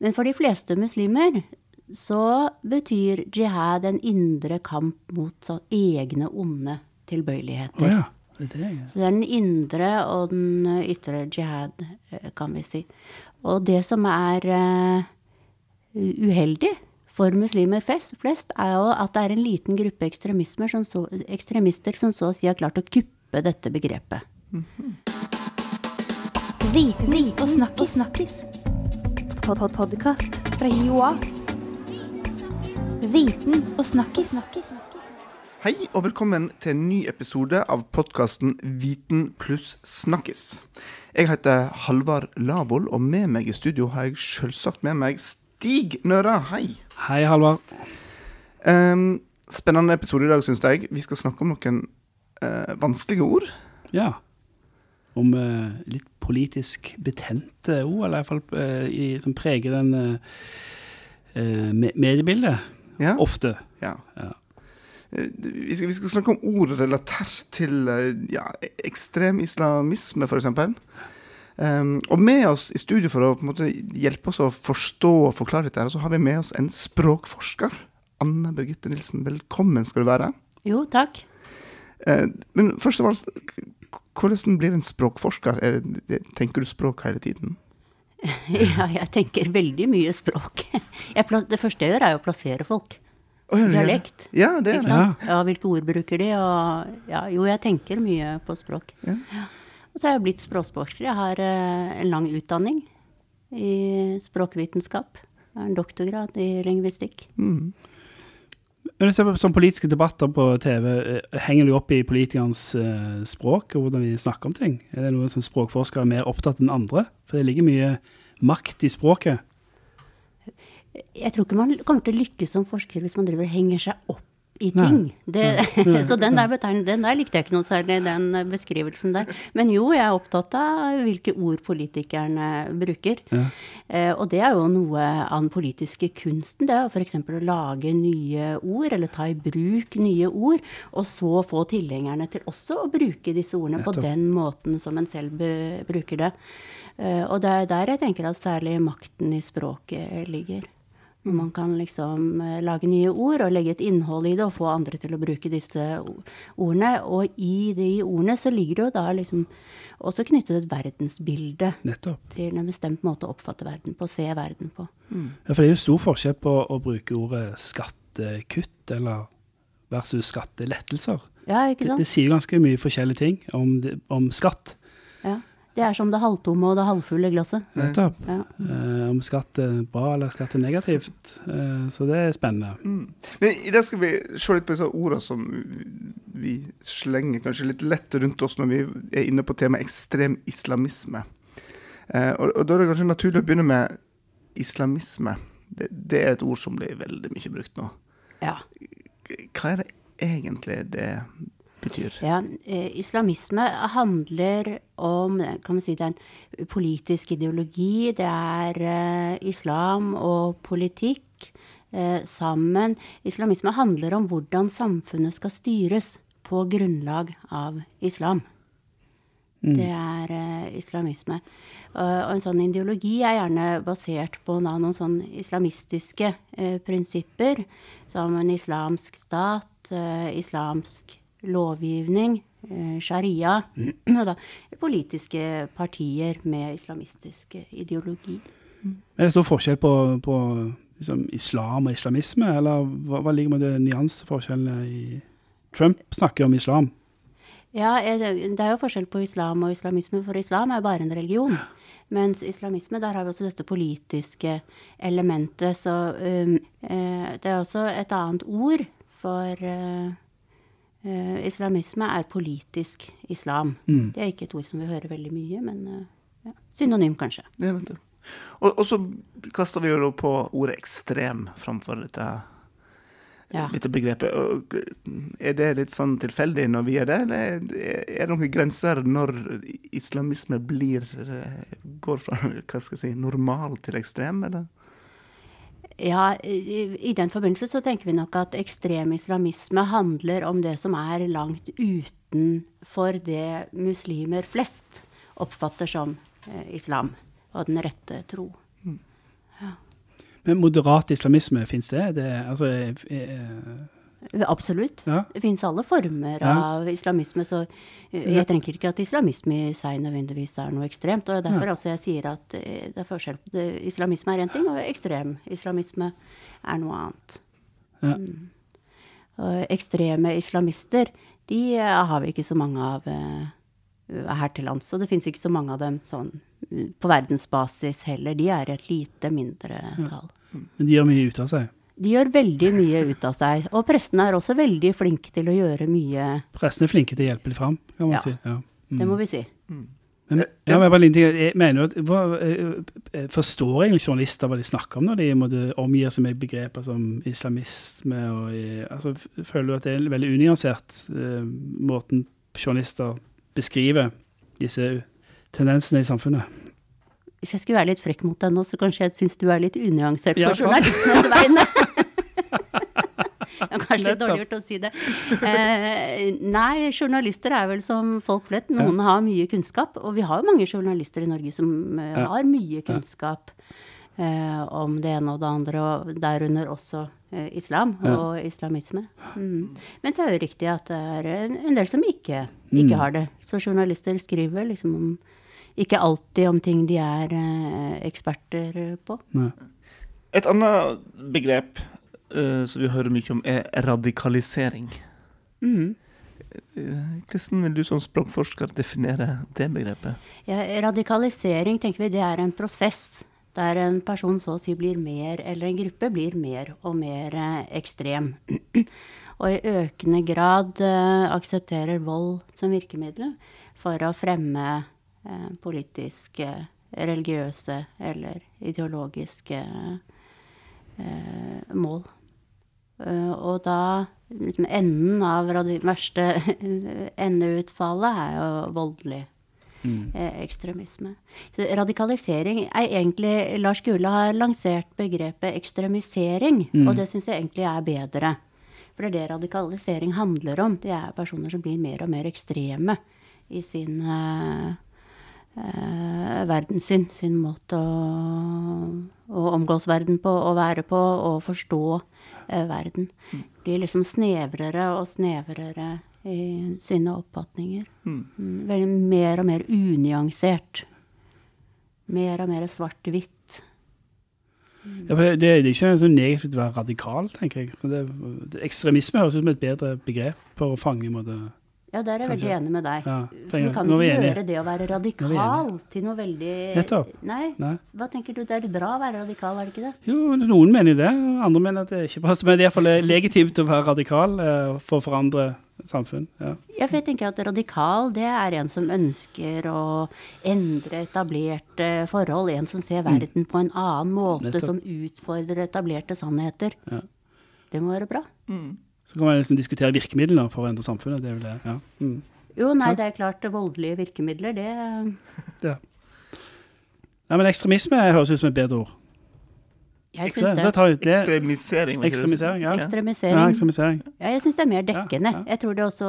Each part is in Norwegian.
Men for de fleste muslimer så betyr jihad en indre kamp mot så egne onde tilbøyeligheter. Oh, ja. Det det, ja. Så det er den indre og den ytre jihad, eh, kan vi si. Og det som er eh, uheldig for muslimer flest, flest, er jo at det er en liten gruppe ekstremister som så, ekstremister som så å si har klart å kuppe dette begrepet. Viten og snakkis. Pod Podkast fra Joa. Viten og snakkis. Hei og velkommen til en ny episode av podkasten Viten pluss snakkis. Jeg heter Halvard Lavoll, og med meg i studio har jeg selvsagt med meg Stig Nøra. Hei. Hei, Halvard. Um, spennende episode i dag, syns jeg. Vi skal snakke om noen uh, vanskelige ord. Ja. Om eh, litt politisk betente ord, eller iallfall uh, i, som preger den eh, eh, mediebildet. Ja. Ofte. ja. Ja. Eh, Vi skal, vi skal snakke om ord relatert til eh, ja, ekstrem islamisme, f.eks. Um, og med oss i studio for å på en måte, hjelpe oss å forstå og forklare dette, her, så har vi med oss en språkforsker. Anne Birgitte Nilsen, velkommen skal du være. Jo, takk. Uh, men først og k- hvordan blir en språkforsker? Er tenker du språk hele tiden? Ja, jeg tenker veldig mye språk. Jeg, det første jeg gjør, er å plassere folk. Oh. Dialekt. Ja, det er det. sant? Ja, hvilke ord bruker de? Og, ja, jo, jeg tenker mye på språk. Ja. Ja. Og så har jeg blitt språkforsker. Jeg har eh, en lang utdanning i språkvitenskap. Jeg har en doktorgrad i lingvistikk. Mm. Når du ser på sånne politiske debatter på TV, eh, henger du opp i politikernes uh, språk og hvordan de snakker om ting? Er det noe som språkforskere er mer opptatt enn andre? For det ligger mye makt i språket. Jeg tror ikke man kommer til å lykkes som forsker hvis man driver og henger seg opp i ting. Det, så den der, den der likte jeg ikke noe særlig, den beskrivelsen der. Men jo, jeg er opptatt av hvilke ord politikerne bruker. Ja. Eh, og det er jo noe av den politiske kunsten. Det er f.eks. å lage nye ord, eller ta i bruk nye ord. Og så få tilhengerne til også å bruke disse ordene på den måten som en selv bruker det. Eh, og det er der jeg tenker at særlig makten i språket ligger. Man kan liksom eh, lage nye ord og legge et innhold i det og få andre til å bruke disse ordene. Og i de ordene så ligger det jo da liksom også knyttet et verdensbilde Nettopp. til en bestemt måte å oppfatte verden på, se verden på. Ja, for det er jo stor forskjell på å bruke ordet skattekutt eller versus skattelettelser. Ja, ikke sant? det sier jo ganske mye forskjellige ting om, om skatt. Det er som det halvtomme og det halvfulle glasset. Nettopp. Ja. Eh, om skatt er bra eller skatt er negativt. Eh, så det er spennende. Mm. Men i dag skal vi se litt på disse ordene som vi slenger kanskje litt lett rundt oss når vi er inne på temaet ekstrem islamisme. Eh, og, og da er det kanskje naturlig å begynne med islamisme. Det, det er et ord som blir veldig mye brukt nå. ja. Hva er det egentlig det betyr? Ja, eh, islamisme handler om kan man si, det er en politisk ideologi. Det er eh, islam og politikk eh, sammen. Islamisme handler om hvordan samfunnet skal styres på grunnlag av islam. Det er uh, islamisme. Og, og en sånn ideologi er gjerne basert på da, noen sånn islamistiske uh, prinsipper, som en islamsk stat, islamsk lovgivning, eh, sharia, og da politiske partier med islamistisk eh, ideologi. Er det stor forskjell på, på liksom, islam og islamisme, eller hva, hva ligger med det nyanseforskjellene i Trump snakker om islam. Ja, det er jo forskjell på islam og islamisme, for islam er bare en religion. Mens islamisme, der har vi også dette politiske elementet. Så um, det er også et annet ord for eh, islamisme er politisk islam. Mm. Det er ikke et ord som vi hører veldig mye, men eh, ja. synonym kanskje. Ja. Og, og så kaster vi jo på ordet ekstrem framfor dette, Ja. dette begrepet. Er det litt sånn tilfeldig når vi gjør det, eller er er det noen grenser når islamisme blir eh, går fra hva skal jeg si, normal til ekstrem, eller? Ja, i, i den forbindelse så tenker vi nok at ekstrem islamisme handler om det som er langt utenfor det muslimer flest oppfatter som eh, islam og den rette tro. Men moderat islamisme, fins det? det altså, er, er, Absolutt. ja. Det finnes alle former Ja. av islamisme, så eh, jeg tenker ikke at islamisme i seg nødvendigvis er noe ekstremt. Og derfor ja. altså jeg sier at eh, det er forskjell. Islamisme er én ting, og ekstrem islamisme er noe annet. Ja. Mm. Og ekstreme islamister, de eh, har vi ikke så mange av her til lands. Og det fins ikke så mange av dem sånn eh, på verdensbasis heller. De er et lite mindre tall. Men de gjør mye ut av seg. De gjør veldig mye ut av seg. Og prestene er også veldig flinke til å gjøre mye, Prestene er flinke til å hjelpe litt fram, kan man Ja. si. Ja. Mm. det må vi si. Men, ja, men bare en ting. Jeg mener at hva, eh, eh, Forstår egentlig journalister hva de snakker om når de måtte omgir seg med begreper som islamisme og eh, altså, Føler du at det er en veldig unyansert uh, måten journalister beskriver disse tendensene i samfunnet? Hvis jeg skulle være litt frekk mot deg nå, så kanskje jeg syns du er litt unyansert på ja, journalistenes vegne. Det er kanskje litt dårlig gjort å si det. Eh, nei, journalister er vel som folk flest. Noen har mye kunnskap. Og vi har jo mange journalister i Norge som eh, Ja. har mye kunnskap eh, om det ene og det andre, og derunder også eh, islam Ja. og islamisme. Mm. Men så er det jo riktig at det er en, en del som ikke, ikke Mm. har det. Så journalister skriver liksom om ikke alltid om ting de er eh, eksperter på. Nei. Et annet begrep eh, som vi hører mye om, er radikalisering. Eh, Hvordan vil du som språkforsker definere det begrepet? Ja, radikalisering tenker vi det er en prosess der en person så å si blir mer, eller en gruppe blir mer og mer eh, ekstrem. og i økende grad eh, aksepterer vold som virkemiddel for å fremme eh, politiske, religiøse eller ideologiske eh, mål. Eh, og da liksom, Enden av det verste endeutfallet er jo voldelig Mm. eh, ekstremisme. Så radikalisering er egentlig Lars Gule har lansert begrepet ekstremisering, Mm. og det syns jeg egentlig er bedre. For det er det radikalisering handler om. Det er personer som blir mer og mer ekstreme i sin eh, eh, verdenssyn, sin måte å, å omgås verden på, å være på og forstå eh, verden. Blir liksom snevrere og snevrere i sine oppfatninger. Mm. Mm, Veldig mer og mer unyansert. Mer og mer svart-hvitt. Ja, for det, det er ikke så negativt å være radikal, tenker jeg. Så det, det, ekstremisme høres ut som et bedre begrep for å fange en måte. Ja, der er jeg veldig enig med deg. Ja, du kan ikke gjøre det å være radikal til noe veldig Nettopp. Nei, Nei. hva tenker du? Det er bra å være radikal, er det ikke det? Jo, noen mener jo det, andre mener at det er ikke bra. Men det er iallfall legitimt å være radikal eh, for å forandre samfunn. Ja. Ja, for jeg tenker at radikal, det er en som ønsker å endre etablerte forhold. En som ser verden på en annen måte, Mm. Nettopp. som utfordrer etablerte sannheter. Ja. Det må være bra. Så kan man liksom diskutere virkemidler for å endre samfunnet. Det er vel det. Ja. Mm. Jo, nei, det er klart, voldelige virkemidler, det Ja. Nei, men ekstremisme høres ut som et bedre ord. Jeg syns det det. det. Ekstremisering. Ekstremisering, ja. Ekstremisering. Ja, ekstremisering. Ja, jeg syns det er mer dekkende. Ja, ja. Jeg tror det også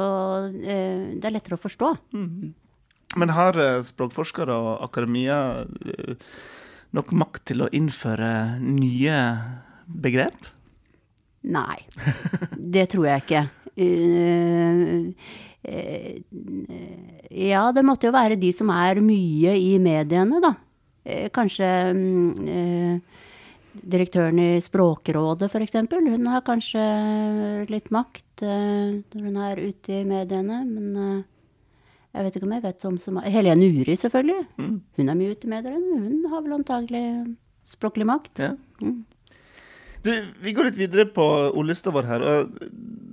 eh, Det er lettere å forstå. Men har eh, språkforskere og akademia eh, nok makt til å innføre nye begrep? Nei. Det tror jeg ikke. Eh, eh, ja, det måtte jo være de som er mye i mediene, da. Eh, Kanskje mm, direktøren i Språkrådet, f.eks. Hun har kanskje litt makt når hun er ute i mediene, men jeg vet ikke om jeg vet om så ma- Helene Uri, selvfølgelig. Hun er mye ute i mediene. Hun har vel antagelig språklig makt. Ja. Mm. Du, vi går litt videre på ordlista vår her. og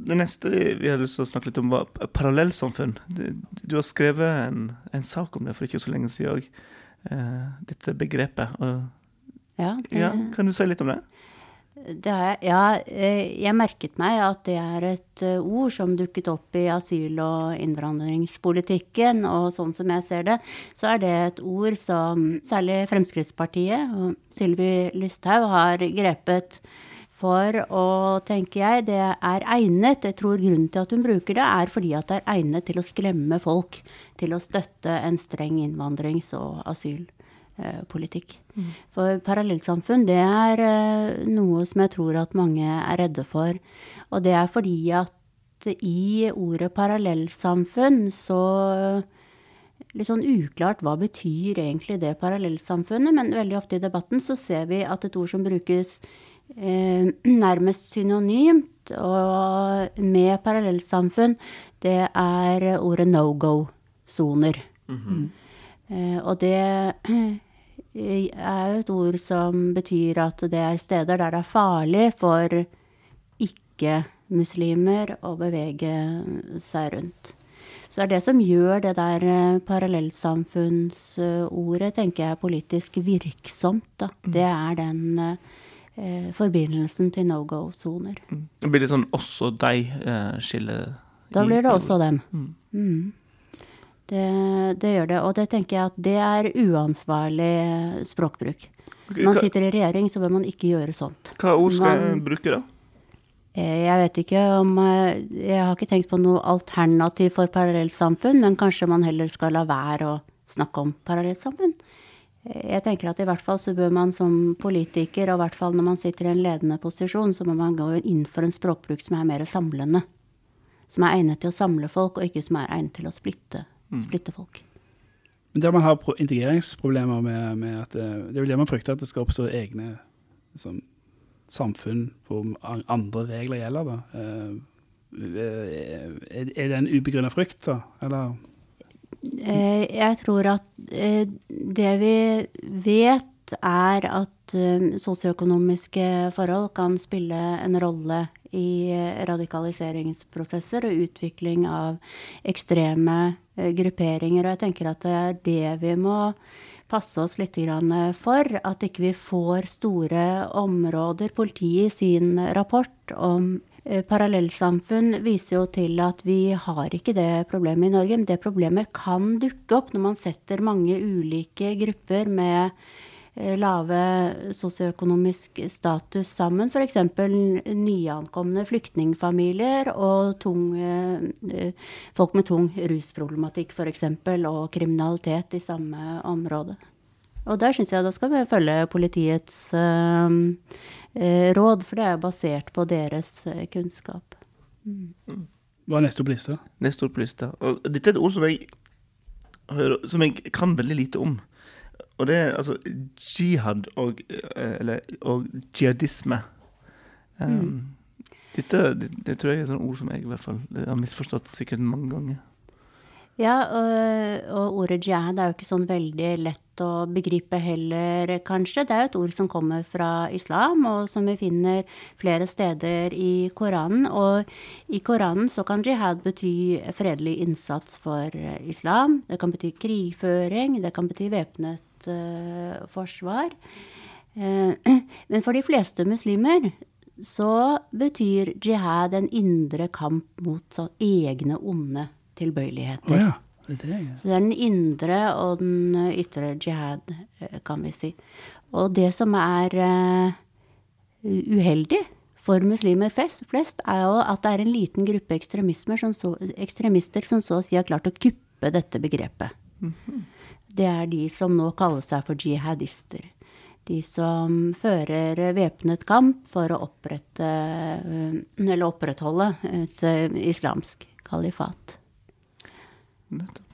Det neste vi, vi hadde lyst til å snakke litt om, var parallellsamfunn. Du, du har skrevet en, en sak om det for ikke så lenge siden òg. dette begrepet. Og, Ja, det, ja, kan du si litt om det? Jeg. Ja, eh, jeg merket meg at det er et eh, ord som dukket opp i asyl- og innvandringspolitikken. Og sånn som jeg ser det, så er det et ord som særlig Fremskrittspartiet og Sylvi Lysthaug har grepet for Og tenker jeg, det er egnet. Jeg tror grunnen til at hun bruker det, er fordi at det er egnet til å skremme folk til å støtte en streng innvandrings- og eh, politikk. For parallellsamfunn, det er eh, noe som jeg tror at mange er redde for. Og det er fordi at i ordet parallellsamfunn så Litt sånn uklart hva betyr egentlig det parallellsamfunnet, men veldig ofte i debatten så ser vi at et ord som brukes eh, nærmest synonymt og med parallellsamfunn, det er ordet no go-soner. Eh, og det eh, er jo et ord som betyr at det er steder der det er farlig for ikke-muslimer å bevege seg rundt. Så det er det som gjør det der eh, parallellsamfunnsordet, tenker jeg, politisk virksomt. Da. Det er den eh, forbindelsen til no go-soner. Det blir litt sånn også og deg-skille. Da blir det også dem. Mm. Det, det gjør det. Og det tenker jeg at det er uansvarlig språkbruk. Når man sitter i regjering, så bør man ikke gjøre sånt. hva ord skal jeg man- bruke, da? Eh, Jeg vet ikke om eh, Jeg har ikke tenkt på noe alternativ for parallellsamfunn, men kanskje man heller skal la være å snakke om parallellsamfunn. Eh, Jeg tenker at i hvert fall så bør man som politiker, og i hvert fall når man sitter i en ledende posisjon, så må man gå inn for en språkbruk som er mer samlende. Som er egnet til å samle folk, og ikke som er egnet til å splitte, splitte folk. Men der man har integreringsproblemer med, med at eh, Det er vel det man frykter, at det skal oppstå egne liksom, samfunn hvor andre regler gjelder, da. Eh, Er er det en ubegrunna frykt, da? Eller Eh, Jeg tror at eh, det vi vet er at eh, sosioøkonomiske forhold kan spille en rolle i eh, radikaliseringsprosesser og utvikling av ekstreme eh, grupperinger. Og jeg tenker at det er det vi må passe oss litt for. At ikke vi får store områder. Politiet i sin rapport om eh, parallellsamfunn viser jo til at vi har ikke det problemet i Norge. Men det problemet kan dukke opp når man setter mange ulike grupper med eh, lave sosioøkonomisk status sammen. F.eks. nyankomne flyktningfamilier og tung, eh, folk med tung rusproblematikk f.eks. og kriminalitet i samme område. Og der syns jeg da skal vi følge politiets eh, eh, råd, for det er basert på deres kunnskap. kunnskap. hva er neste opp på lista? Neste ord på lista. Og dette er et ord som jeg, hører, som jeg kan veldig lite om. Og det er altså jihad og, eh, eller, og jihadisme. Um, dette det, det tror jeg er sånne ord som jeg i hvert fall har misforstått sikkert mange ganger. Ja, og, og ordet jihad er jo ikke sånn veldig lett å begripe heller, kanskje. Det er jo et ord som kommer fra islam, og som vi finner flere steder i Koranen. Og i Koranen så kan jihad bety fredelig innsats for islam. Det kan bety krigføring, det kan bety væpnet eh, forsvar. Uh, men for de fleste muslimer så betyr jihad en indre kamp mot så egne onde tilbøyeligheter. ja. Det er det, ja. Så det er den indre og den ytre jihad, eh, kan vi si. Og det som er uheldig for muslimer flest, er jo at det er en liten gruppe som så, ekstremister som så å si har klart å kuppe dette begrepet. Det er de som nå kaller seg for jihadister. De som fører væpnet kamp for å opprette, eh, eller opprettholde et eh, islamsk kalifat. Nettopp.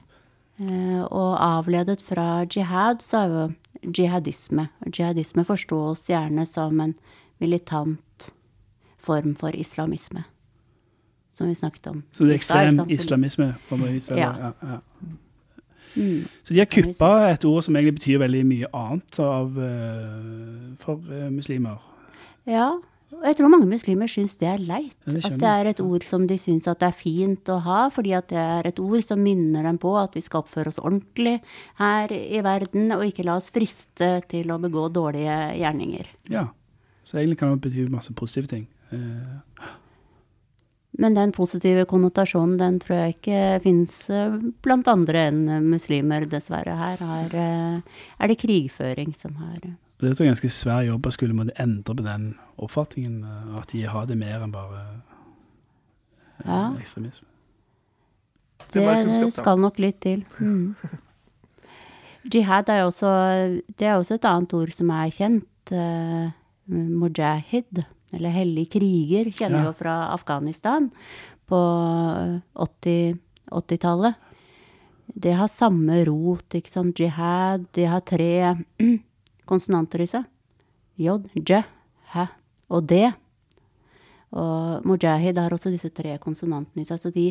Eh, og avledet fra jihad, så er jo jihadisme. Jihadisme forstås gjerne som en militant form for islamisme. Som vi snakket om. Så det er ekstrem islamisme? på en vis. Ja. Ja, ja. Mm. Så de har kuppa et ord som egentlig betyr veldig mye annet av, eh, for eh, muslimer. Ja, og jeg tror mange muslimer syns det er leit. Ja, det at det er et ord som de syns at det er fint å ha, fordi at det er et ord som minner dem på at vi skal oppføre oss ordentlig her i verden, og ikke la oss friste til å begå dårlige gjerninger. Ja. Så egentlig kan det bety masse positive ting. Eh, Men den positive konnotasjonen, den tror jeg ikke finnes eh, blant andre enn muslimer, dessverre. Her har, eh, er det krigføring som har det er en ganske svær jobb å skulle måtte endre på den oppfatningen, eh, at de har det mer enn bare Ja. ekstremisme. Det er Det skal nok litt til. Mm. Jihad er også, det er også et annet ord som er kjent. Uh, mujahid, eller hellig kriger, kjenner Ja. jo fra Afghanistan på 80 80-tallet. det har samme rot, ikke sant. Jihad, de har tre konsonanter i seg. J, J, Hæ og D. Og mujahid har også disse tre konsonantene i seg, så de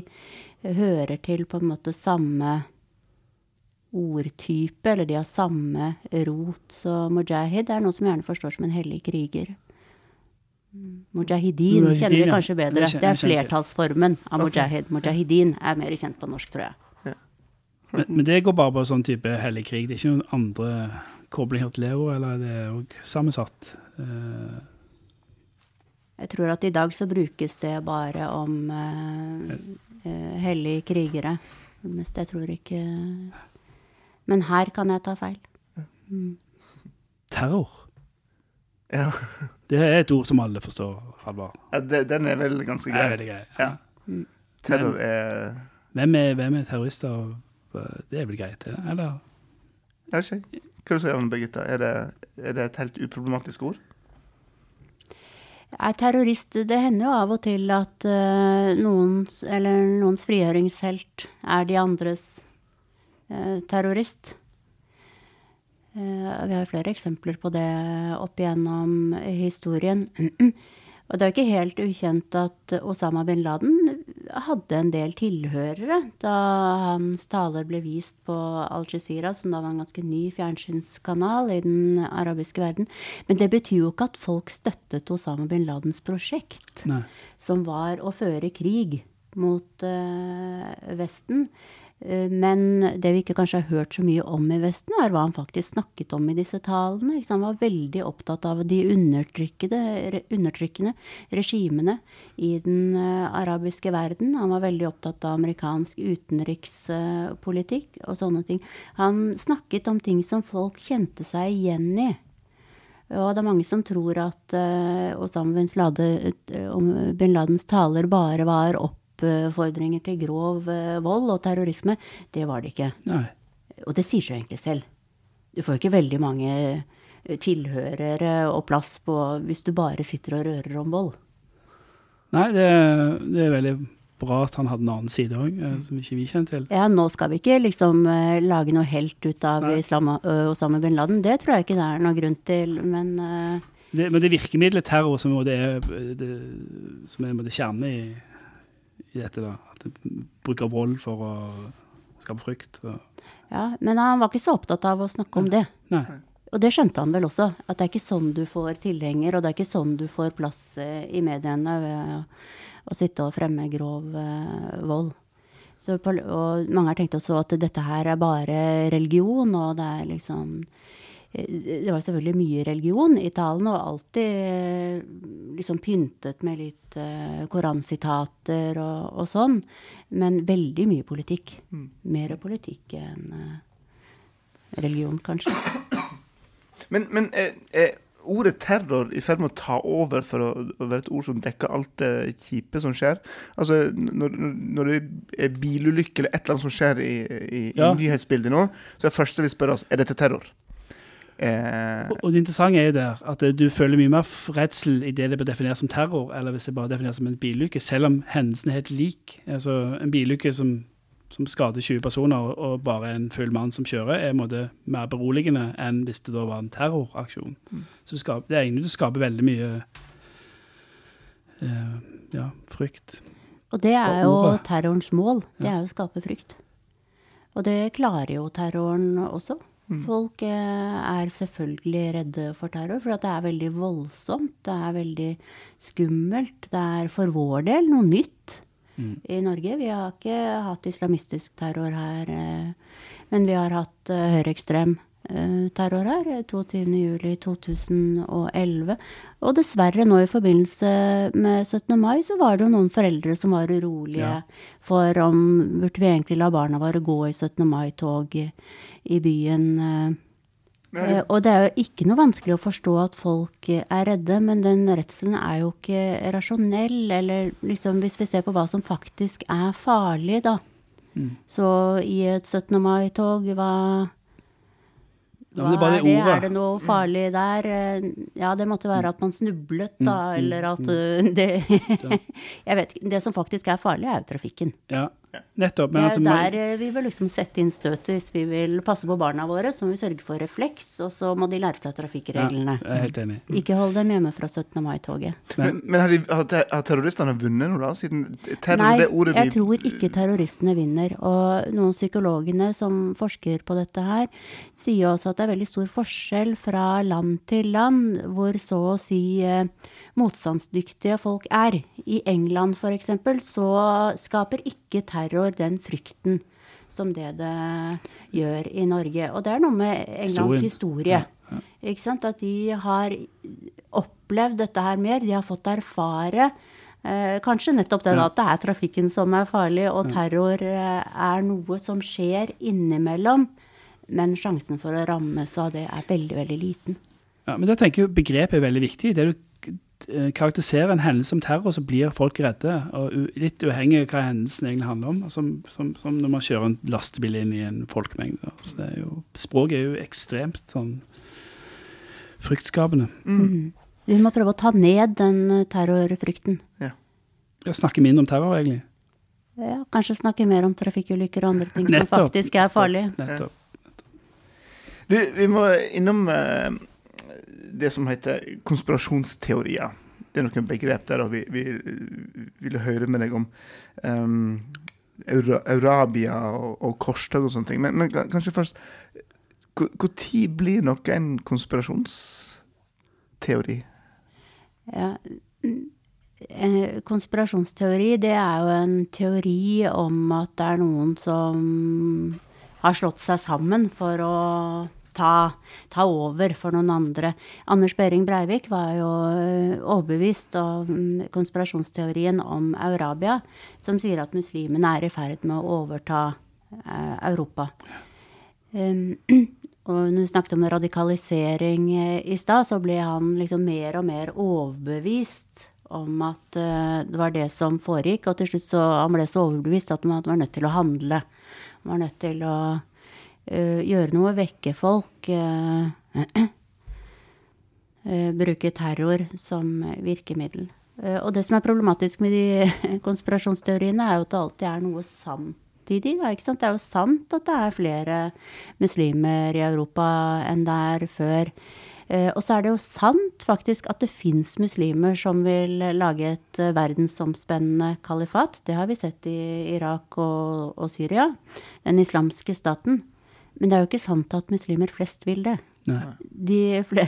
hører til på en måte samme ordtype, eller de har samme rot. Så mujahid er noe som gjerne forstår som en hellig kriger. Mm, Mujahidin Mujahidin, kjenner vi kanskje bedre. Det er flertallsformen av mujahid. Mujahidin er mer kjent på norsk, tror jeg. Men, men det går bare på sånn type hellig krig. Det er ikke noen andre koblinger til Leo, eller er det òg sammensatt? Uh... Jeg tror at i dag så brukes det bare om uh, uh hellige krigere. Mest jeg tror ikke Men her kan jeg ta feil. Mm. terror. Ja, Det er et ord som alle forstår, Halvard. ja det, den er vel ganske Det er grei. veldig grei Ja. Terror er Hvem, er, hvem er terrorister? Det er vel greit? Eller? Jeg vet ikke. Hva du sier du, Birgitta? Er det, er det et helt uproblematisk ord? Er terrorist Det hender jo av og til at uh, noens, eller noens frigjøringshelt er de andres uh, terrorist. Eh, vi har flere eksempler på det opp igjennom historien. Og det er jo ikke helt ukjent at Osama bin Laden hadde en del tilhørere da hans taler ble vist på Al Jazeera, som da var en ganske ny fjernsynskanal i den arabiske verden. Men det betyr jo ikke at folk støttet Osama bin Ladens prosjekt, Nei. som var å føre krig mot uh, Vesten. Eh, Men det vi ikke kanskje har hørt så mye om i Vesten, er hva han faktisk snakket om i disse talene. Han var veldig opptatt av de undertrykkende regimene i den eh, arabiske verden. Han var veldig opptatt av amerikansk utenrikspolitikk og sånne ting. Han snakket om ting som folk kjente seg igjen i. Og det er mange som tror at uh, Osama bin, Lade, eh, bin Ladens taler bare var oppfordringer til grov eh, vold og terrorisme. Det var det ikke. Nei. Og det sier seg egentlig selv. Du får ikke veldig mange eh, tilhørere og plass på hvis du bare sitter og rører om vold. Nei, det, det er veldig bra at han hadde en annen side òg, som ikke vi kjenner til. Ja, nå skal vi ikke liksom eh, lage noe helt ut av Nei. Islam, Osama bin Laden. Det tror jeg ikke det er noen grunn til, men uh... Det, men det virkemidlet terror som er, det, som er kjernen i, i det. At de bruker vold for å skape frykt. Ja, men han var ikke så opptatt av å snakke om det. nei. Og det skjønte han vel også, at det er ikke sånn du får tilhenger, og det er ikke sånn du får plass eh, i mediene ved å, sitte og fremme grov eh, vold. Så, og mange har tenkt også at dette her er bare religion, og det er liksom Det var selvfølgelig mye religion i talen, og alltid eh, liksom pyntet med litt eh, koransitater og, og sånn. Men veldig mye politikk. Mer politikk enn eh, religion, kanskje. Men, men er, er ordet terror i ferd med å ta over for å, å være et ord som dekker alt det kjipe som skjer? Altså, når, når det er bilulykke eller et eller annet som skjer i, i, Ja. i nyhetsbildet nå, så er det første vi spør oss er dette terror. Eh, Og, og det interessante er jo der at eh, du føler mye mer redsel i det det blir definert som terror, eller hvis det bare defineres som en bilulykke, selv om hendelsen er helt lik. Altså En bilulykke som, som skader 20 personer, og, og bare en full mann som kjører, er en måte mer beroligende enn hvis det da var en terroraksjon. Så det, skaper, det er egentlig det skaper veldig mye eh, ja, frykt. Og det er jo terrorens mål. Det er jo å skape frykt. Og det klarer jo terroren også. Folk eh, er selvfølgelig redde for terror, for det er veldig voldsomt. Det er veldig skummelt. Det er for vår del noe nytt i Norge. Vi har ikke hatt islamistisk terror her, eh, men vi har hatt eh, høyreekstrem eh, terror her. eh, 22.07.2011. Og dessverre nå i forbindelse med 17. mai så var det jo noen foreldre som var urolige Ja. for om burde vi egentlig la barna våre gå i 17. mai-tog i, byen. eh, Eh, og det er jo ikke noe vanskelig å forstå at folk eh, er redde, men den redselen er jo ikke rasjonell, eller liksom hvis vi ser på hva som faktisk er farlig, da. Så i et 17. mai-tog, hva, Hva ja, det er det ordet. Er det noe farlig der? Eh, Ja, det måtte være at man snublet, da, Mm, mm, eller at eh, det Jeg vet ikke. Det som faktisk er farlig, er jo trafikken. Ja, nettopp. Men det er altså, der eh, vi vil liksom sette inn støtet hvis vi vil passe på barna våre. Så må vi sørge for refleks, og så må de lære seg ja, trafikkreglene. jeg er helt enig. Ikke hold dem hjemme fra 17. mai-toget. Men, men har, de, har, terroristene vunnet noe, da? Siden terror, Nei, det ordet jeg tror ikke terroristene vinner. Og noen psykologene som forsker på dette her, sier også at det er veldig stor forskjell fra land til land, hvor så å si eh, motstandsdyktige folk er. I England f.eks. så skaper ikke terror den frykten som det det gjør i Norge. Og det er noe med Englands historie. Ikke sant? At de har opplevd dette her mer. De har fått erfare eh, kanskje nettopp det Ja. at det er trafikken som er farlig, og terror eh, er noe som skjer innimellom. Men sjansen for å rammes av det er veldig, veldig liten. Ja, men da tenker jeg jo begrepet er veldig viktig. Det du eh, karakteriserer en hendelse som terror, så blir folk redde. og u Litt uavhengig av hva hendelsen egentlig handler om. Som, som, som når man kjører en lastebil inn i en folkemengde. Så det er jo, språket er jo ekstremt sånn fryktskapende. Mm. Vi må prøve å ta ned den eh, terrorfrykten. Ja. Snakke mindre om terror, egentlig. Ja, kanskje snakke mer om trafikkulykker og andre ting som faktisk er farlige. Nettopp. Du, vi må innom eh, det som heter konspirasjonsteorier. Det er noen begrep der, og vi, vi ville høre med deg om um, Eurabia og, og korstog og sånne ting. Men, men kanskje først Når blir noe en konspirasjonsteori? Ja. eh, Konspirasjonsteori, det er jo en teori om at det er noen som har slått seg sammen for å ta, ta over for noen andre. Anders Behring Breivik var jo eh, overbevist om mm, konspirasjonsteorien om Eurabia, som sier at muslimene er i ferd med å overta eh, Europa. Um, og når vi snakket om radikalisering eh, i stad, så ble han liksom mer og mer overbevist om at det var det som foregikk. Og til slutt så han ble så overbevist at man var nødt til å handle. Man var nødt til å gjøre noe, vekke folk. eh, eh, bruke terror som virkemiddel. Eh, og det som er problematisk med de konspirasjonsteoriene, er jo at det alltid er noe samtidig. Da, ikke sant? Det er jo sant at det er flere muslimer i Europa enn det er før. Eh, og så er det jo sant faktisk at det fins muslimer som vil lage et eh, verdensomspennende kalifat. Det har vi sett i Irak og, og Syria. Den islamske staten. Men det er jo ikke sant at muslimer flest vil det. De fle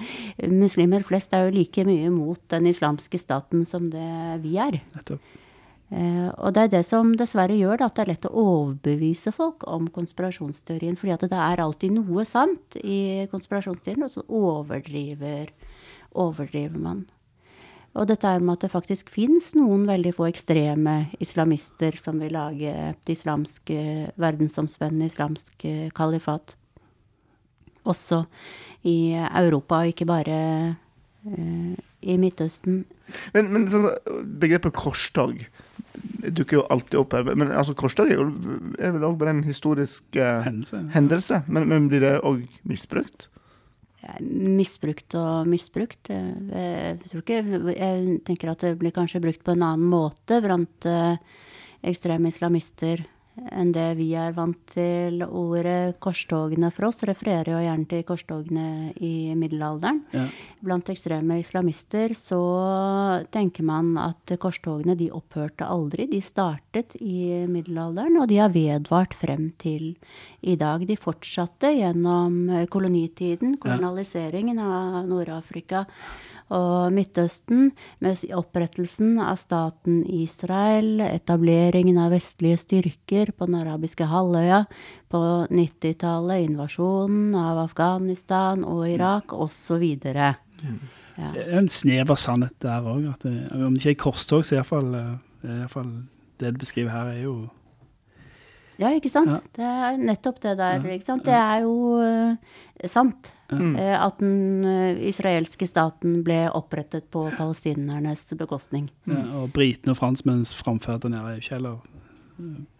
muslimer flest er jo like mye mot den islamske staten som det vi er. Eh, og det er det som dessverre gjør det, at det er lett å overbevise folk om konspirasjonsteorien. fordi at det er alltid noe sant i konspirasjonsteorien, og så overdriver, overdriver man. Og dette er med at det faktisk fins noen veldig få ekstreme islamister som vil lage et islamsk, eh, verdensomspennende islamsk eh, kalifat. Også i Europa, og ikke bare eh, i Midtøsten. Men, men så, begrepet korstog dukker jo alltid opp her. Men altså, korstog er, jo, er vel òg bare en historisk eh, Hendelse. hendelse. Men, men blir det òg misbrukt? Misbrukt og misbrukt. eh, Jeg, tror ikke, jeg tenker at det blir kanskje brukt på en annen måte blant eh, ekstreme islamister enn det vi er vant til. Ordet korstogene for oss refererer jo gjerne til korstogene i middelalderen. Ja. Blant ekstreme islamister så tenker man at korstogene de opphørte aldri. De startet i middelalderen, og de har vedvart frem til i dag. De fortsatte gjennom kolonitiden, kolonialiseringen av Nord-Afrika og Midtøsten, med opprettelsen av staten Israel, etableringen av vestlige styrker på den arabiske halvøya på 90-tallet, invasjonen av Afghanistan og Irak osv. Ja. Det er en snev av sannhet der òg. Om det ikke er korstog, så iallfall det du beskriver her, er jo Ja, ikke sant? Ja. Det er nettopp det der. Ikke sant? Det er jo uh, sant Mm. eh, at den eh, israelske staten ble opprettet på palestinernes bekostning. ja, Og britene og franskmenns framferd der nede er jo ikke heller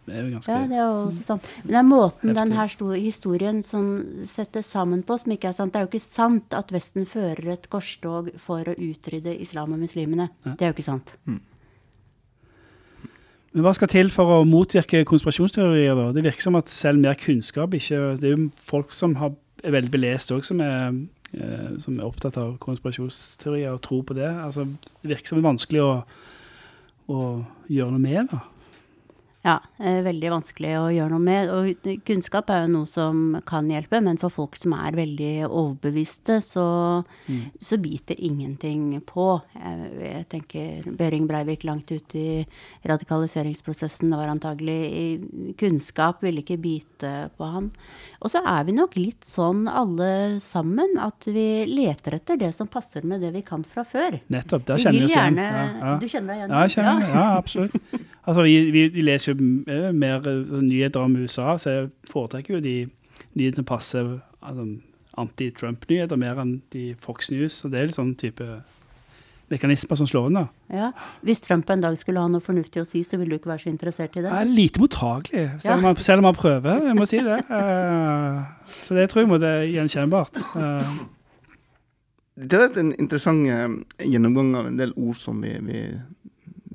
Det er jo ganske Ja, det er jo også sant. Men det er måten den her historien som settes sammen på, som ikke er sant. Det er jo ikke sant at Vesten fører et korstog for å utrydde islam og muslimene. Det er jo ikke sant. Men hva skal til for å motvirke konspirasjonsteorier? da? Det virker som at selv mer kunnskap ikke Det er jo folk som har, er veldig belest òg, som, eh, som er opptatt av konspirasjonsteorier og tror på det. Altså, det virker som det er vanskelig å, å gjøre noe med. da. Ja, eh, veldig vanskelig å gjøre noe med. Og kunnskap er jo noe som kan hjelpe, men for folk som er veldig overbeviste, så, så biter ingenting på. Jeg, jeg tenker Behring Breivik langt ute i radikaliseringsprosessen Det var antagelig Kunnskap ville ikke bite på han. Og så er vi nok litt sånn alle sammen at vi leter etter det som passer med det vi kan fra før. Nettopp. Der kjenner vi oss igjen. Ja, ja. Du kjenner deg igjen? Ja, jeg kjenner. Ja, absolutt. Altså, vi, vi, vi leser jo eh, mer eh, nyheter om USA, så jeg foretrekker jo de nyhetene som passer altså, anti-Trump-nyheter mer enn de Fox News. Så det er litt sånn type mekanismer som slår inn, da. Ja. Hvis Trump en dag skulle ha noe fornuftig å si, så ville du ikke være så interessert i det? Jeg er lite mottagelig, selv om man, selv om han prøver. Jeg må si det. Eh, så det tror jeg må det er gjenkjennbart. Det har vært en interessant gjennomgang av en del ord som vi, vi,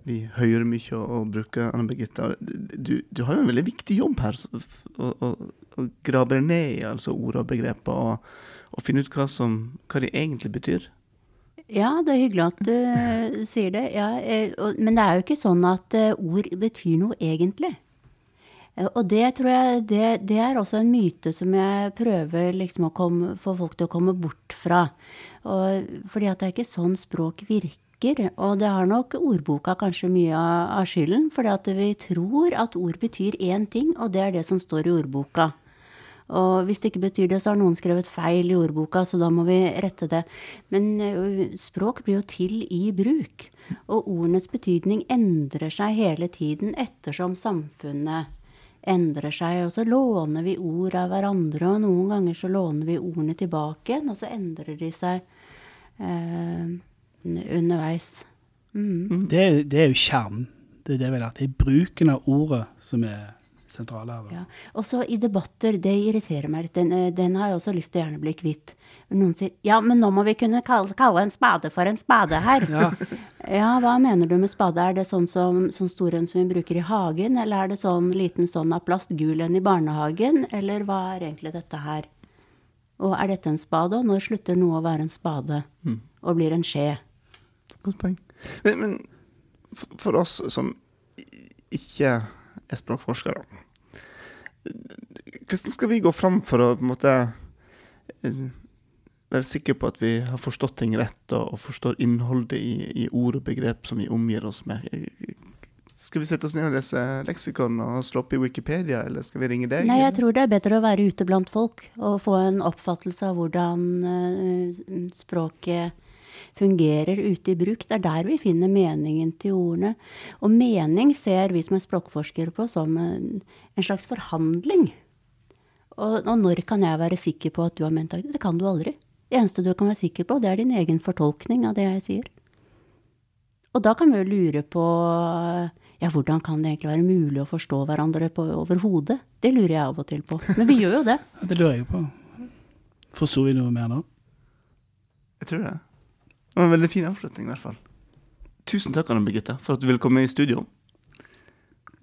vi hører mye og, bruker. Anne Birgitte, du, du har jo en veldig viktig jobb her, å, grave ned i altså, ord og begreper, og, og finne ut hva, som, hva de egentlig betyr. Ja, det er hyggelig at du eh, sier det. Ja, eh, men det er jo ikke sånn at eh, ord betyr noe egentlig. Og det tror jeg det, det er også en myte som jeg prøver liksom å komme, få folk til å komme bort fra. Og, fordi at det er ikke sånn språk virker. Og det har nok ordboka kanskje mye av, skylden. Fordi vi tror at ord betyr én ting, og det er det som står i ordboka. Og hvis det ikke betyr det, så har noen skrevet feil i ordboka, så da må vi rette det. Men språk blir jo til i bruk. Og ordenes betydning endrer seg hele tiden ettersom samfunnet endrer seg. Og så låner vi ord av hverandre, og noen ganger så låner vi ordene tilbake igjen, og så endrer de seg eh, underveis. Mm. det, det er jo kjernen. Det er det. Det er bruken av ordet som er sentrale her. Ja. Også i debatter, det irriterer meg litt. Den, eh, den har jeg også lyst til å gjerne bli kvitt. Noen sier ja, men nå må vi kunne kalle, kalle en spade for en spade her. Ja. Ja, hva mener du med spade? Er det sånn som sånn stor en som vi bruker i hagen, eller er det sånn liten sånn av plast, gul en i barnehagen, eller hva er egentlig dette her? Og er dette en spade, og når slutter noe å være en spade og blir en skje? Godt poeng. Men, men for- oss som ikke er språkforskere, hvordan skal vi gå fram for å måte eh, være sikre på at vi har forstått ting rett, og forstår innholdet i, i ord og begrep som vi omgir oss med? Skal vi sette oss ned og lese leksikon og slå opp i Wikipedia, eller skal vi ringe deg? Nei, jeg tror det er bedre å være ute blant folk og få en oppfattelse av hvordan eh, språket fungerer ute i bruk. Det er der vi finner meningen til ordene. Og mening ser vi som er språkforskere på som en, en slags forhandling. Og, og når kan jeg være sikker på at du har ment det? Det kan du aldri. Det eneste du kan være sikker på, det er din egen fortolkning av det jeg sier. Og da kan vi jo lure på ja, hvordan kan det egentlig være mulig å forstå hverandre på, over hodet? Det lurer jeg av og til på. Men vi gjør jo det. Ja, Det lurer jeg på. Forsto vi noe mer nå? Jeg tror det. Det var en veldig fin avslutning, i hvert fall. Tusen takk, Anne Birgitte, for at du ville komme i studio.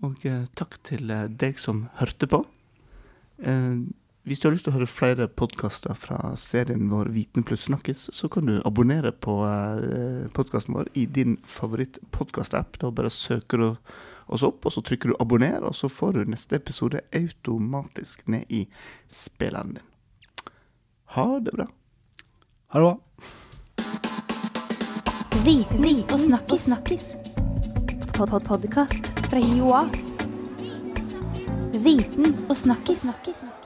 Og eh, takk til eh, deg som hørte på. Eh, hvis du har lyst til å høre flere podkaster fra serien vår Viten pluss snakkes, så kan du abonnere på eh, podkasten vår i din favorittpodkast-app. Da bare søker du oss opp, og så trykker du 'abonner', og så får du neste episode automatisk ned i spilleren din. Ha det bra. Ha det bra. Viten og snakkis. snakkis. Pod -pod Podkast fra Joa. Viten og snakkis. snakkis.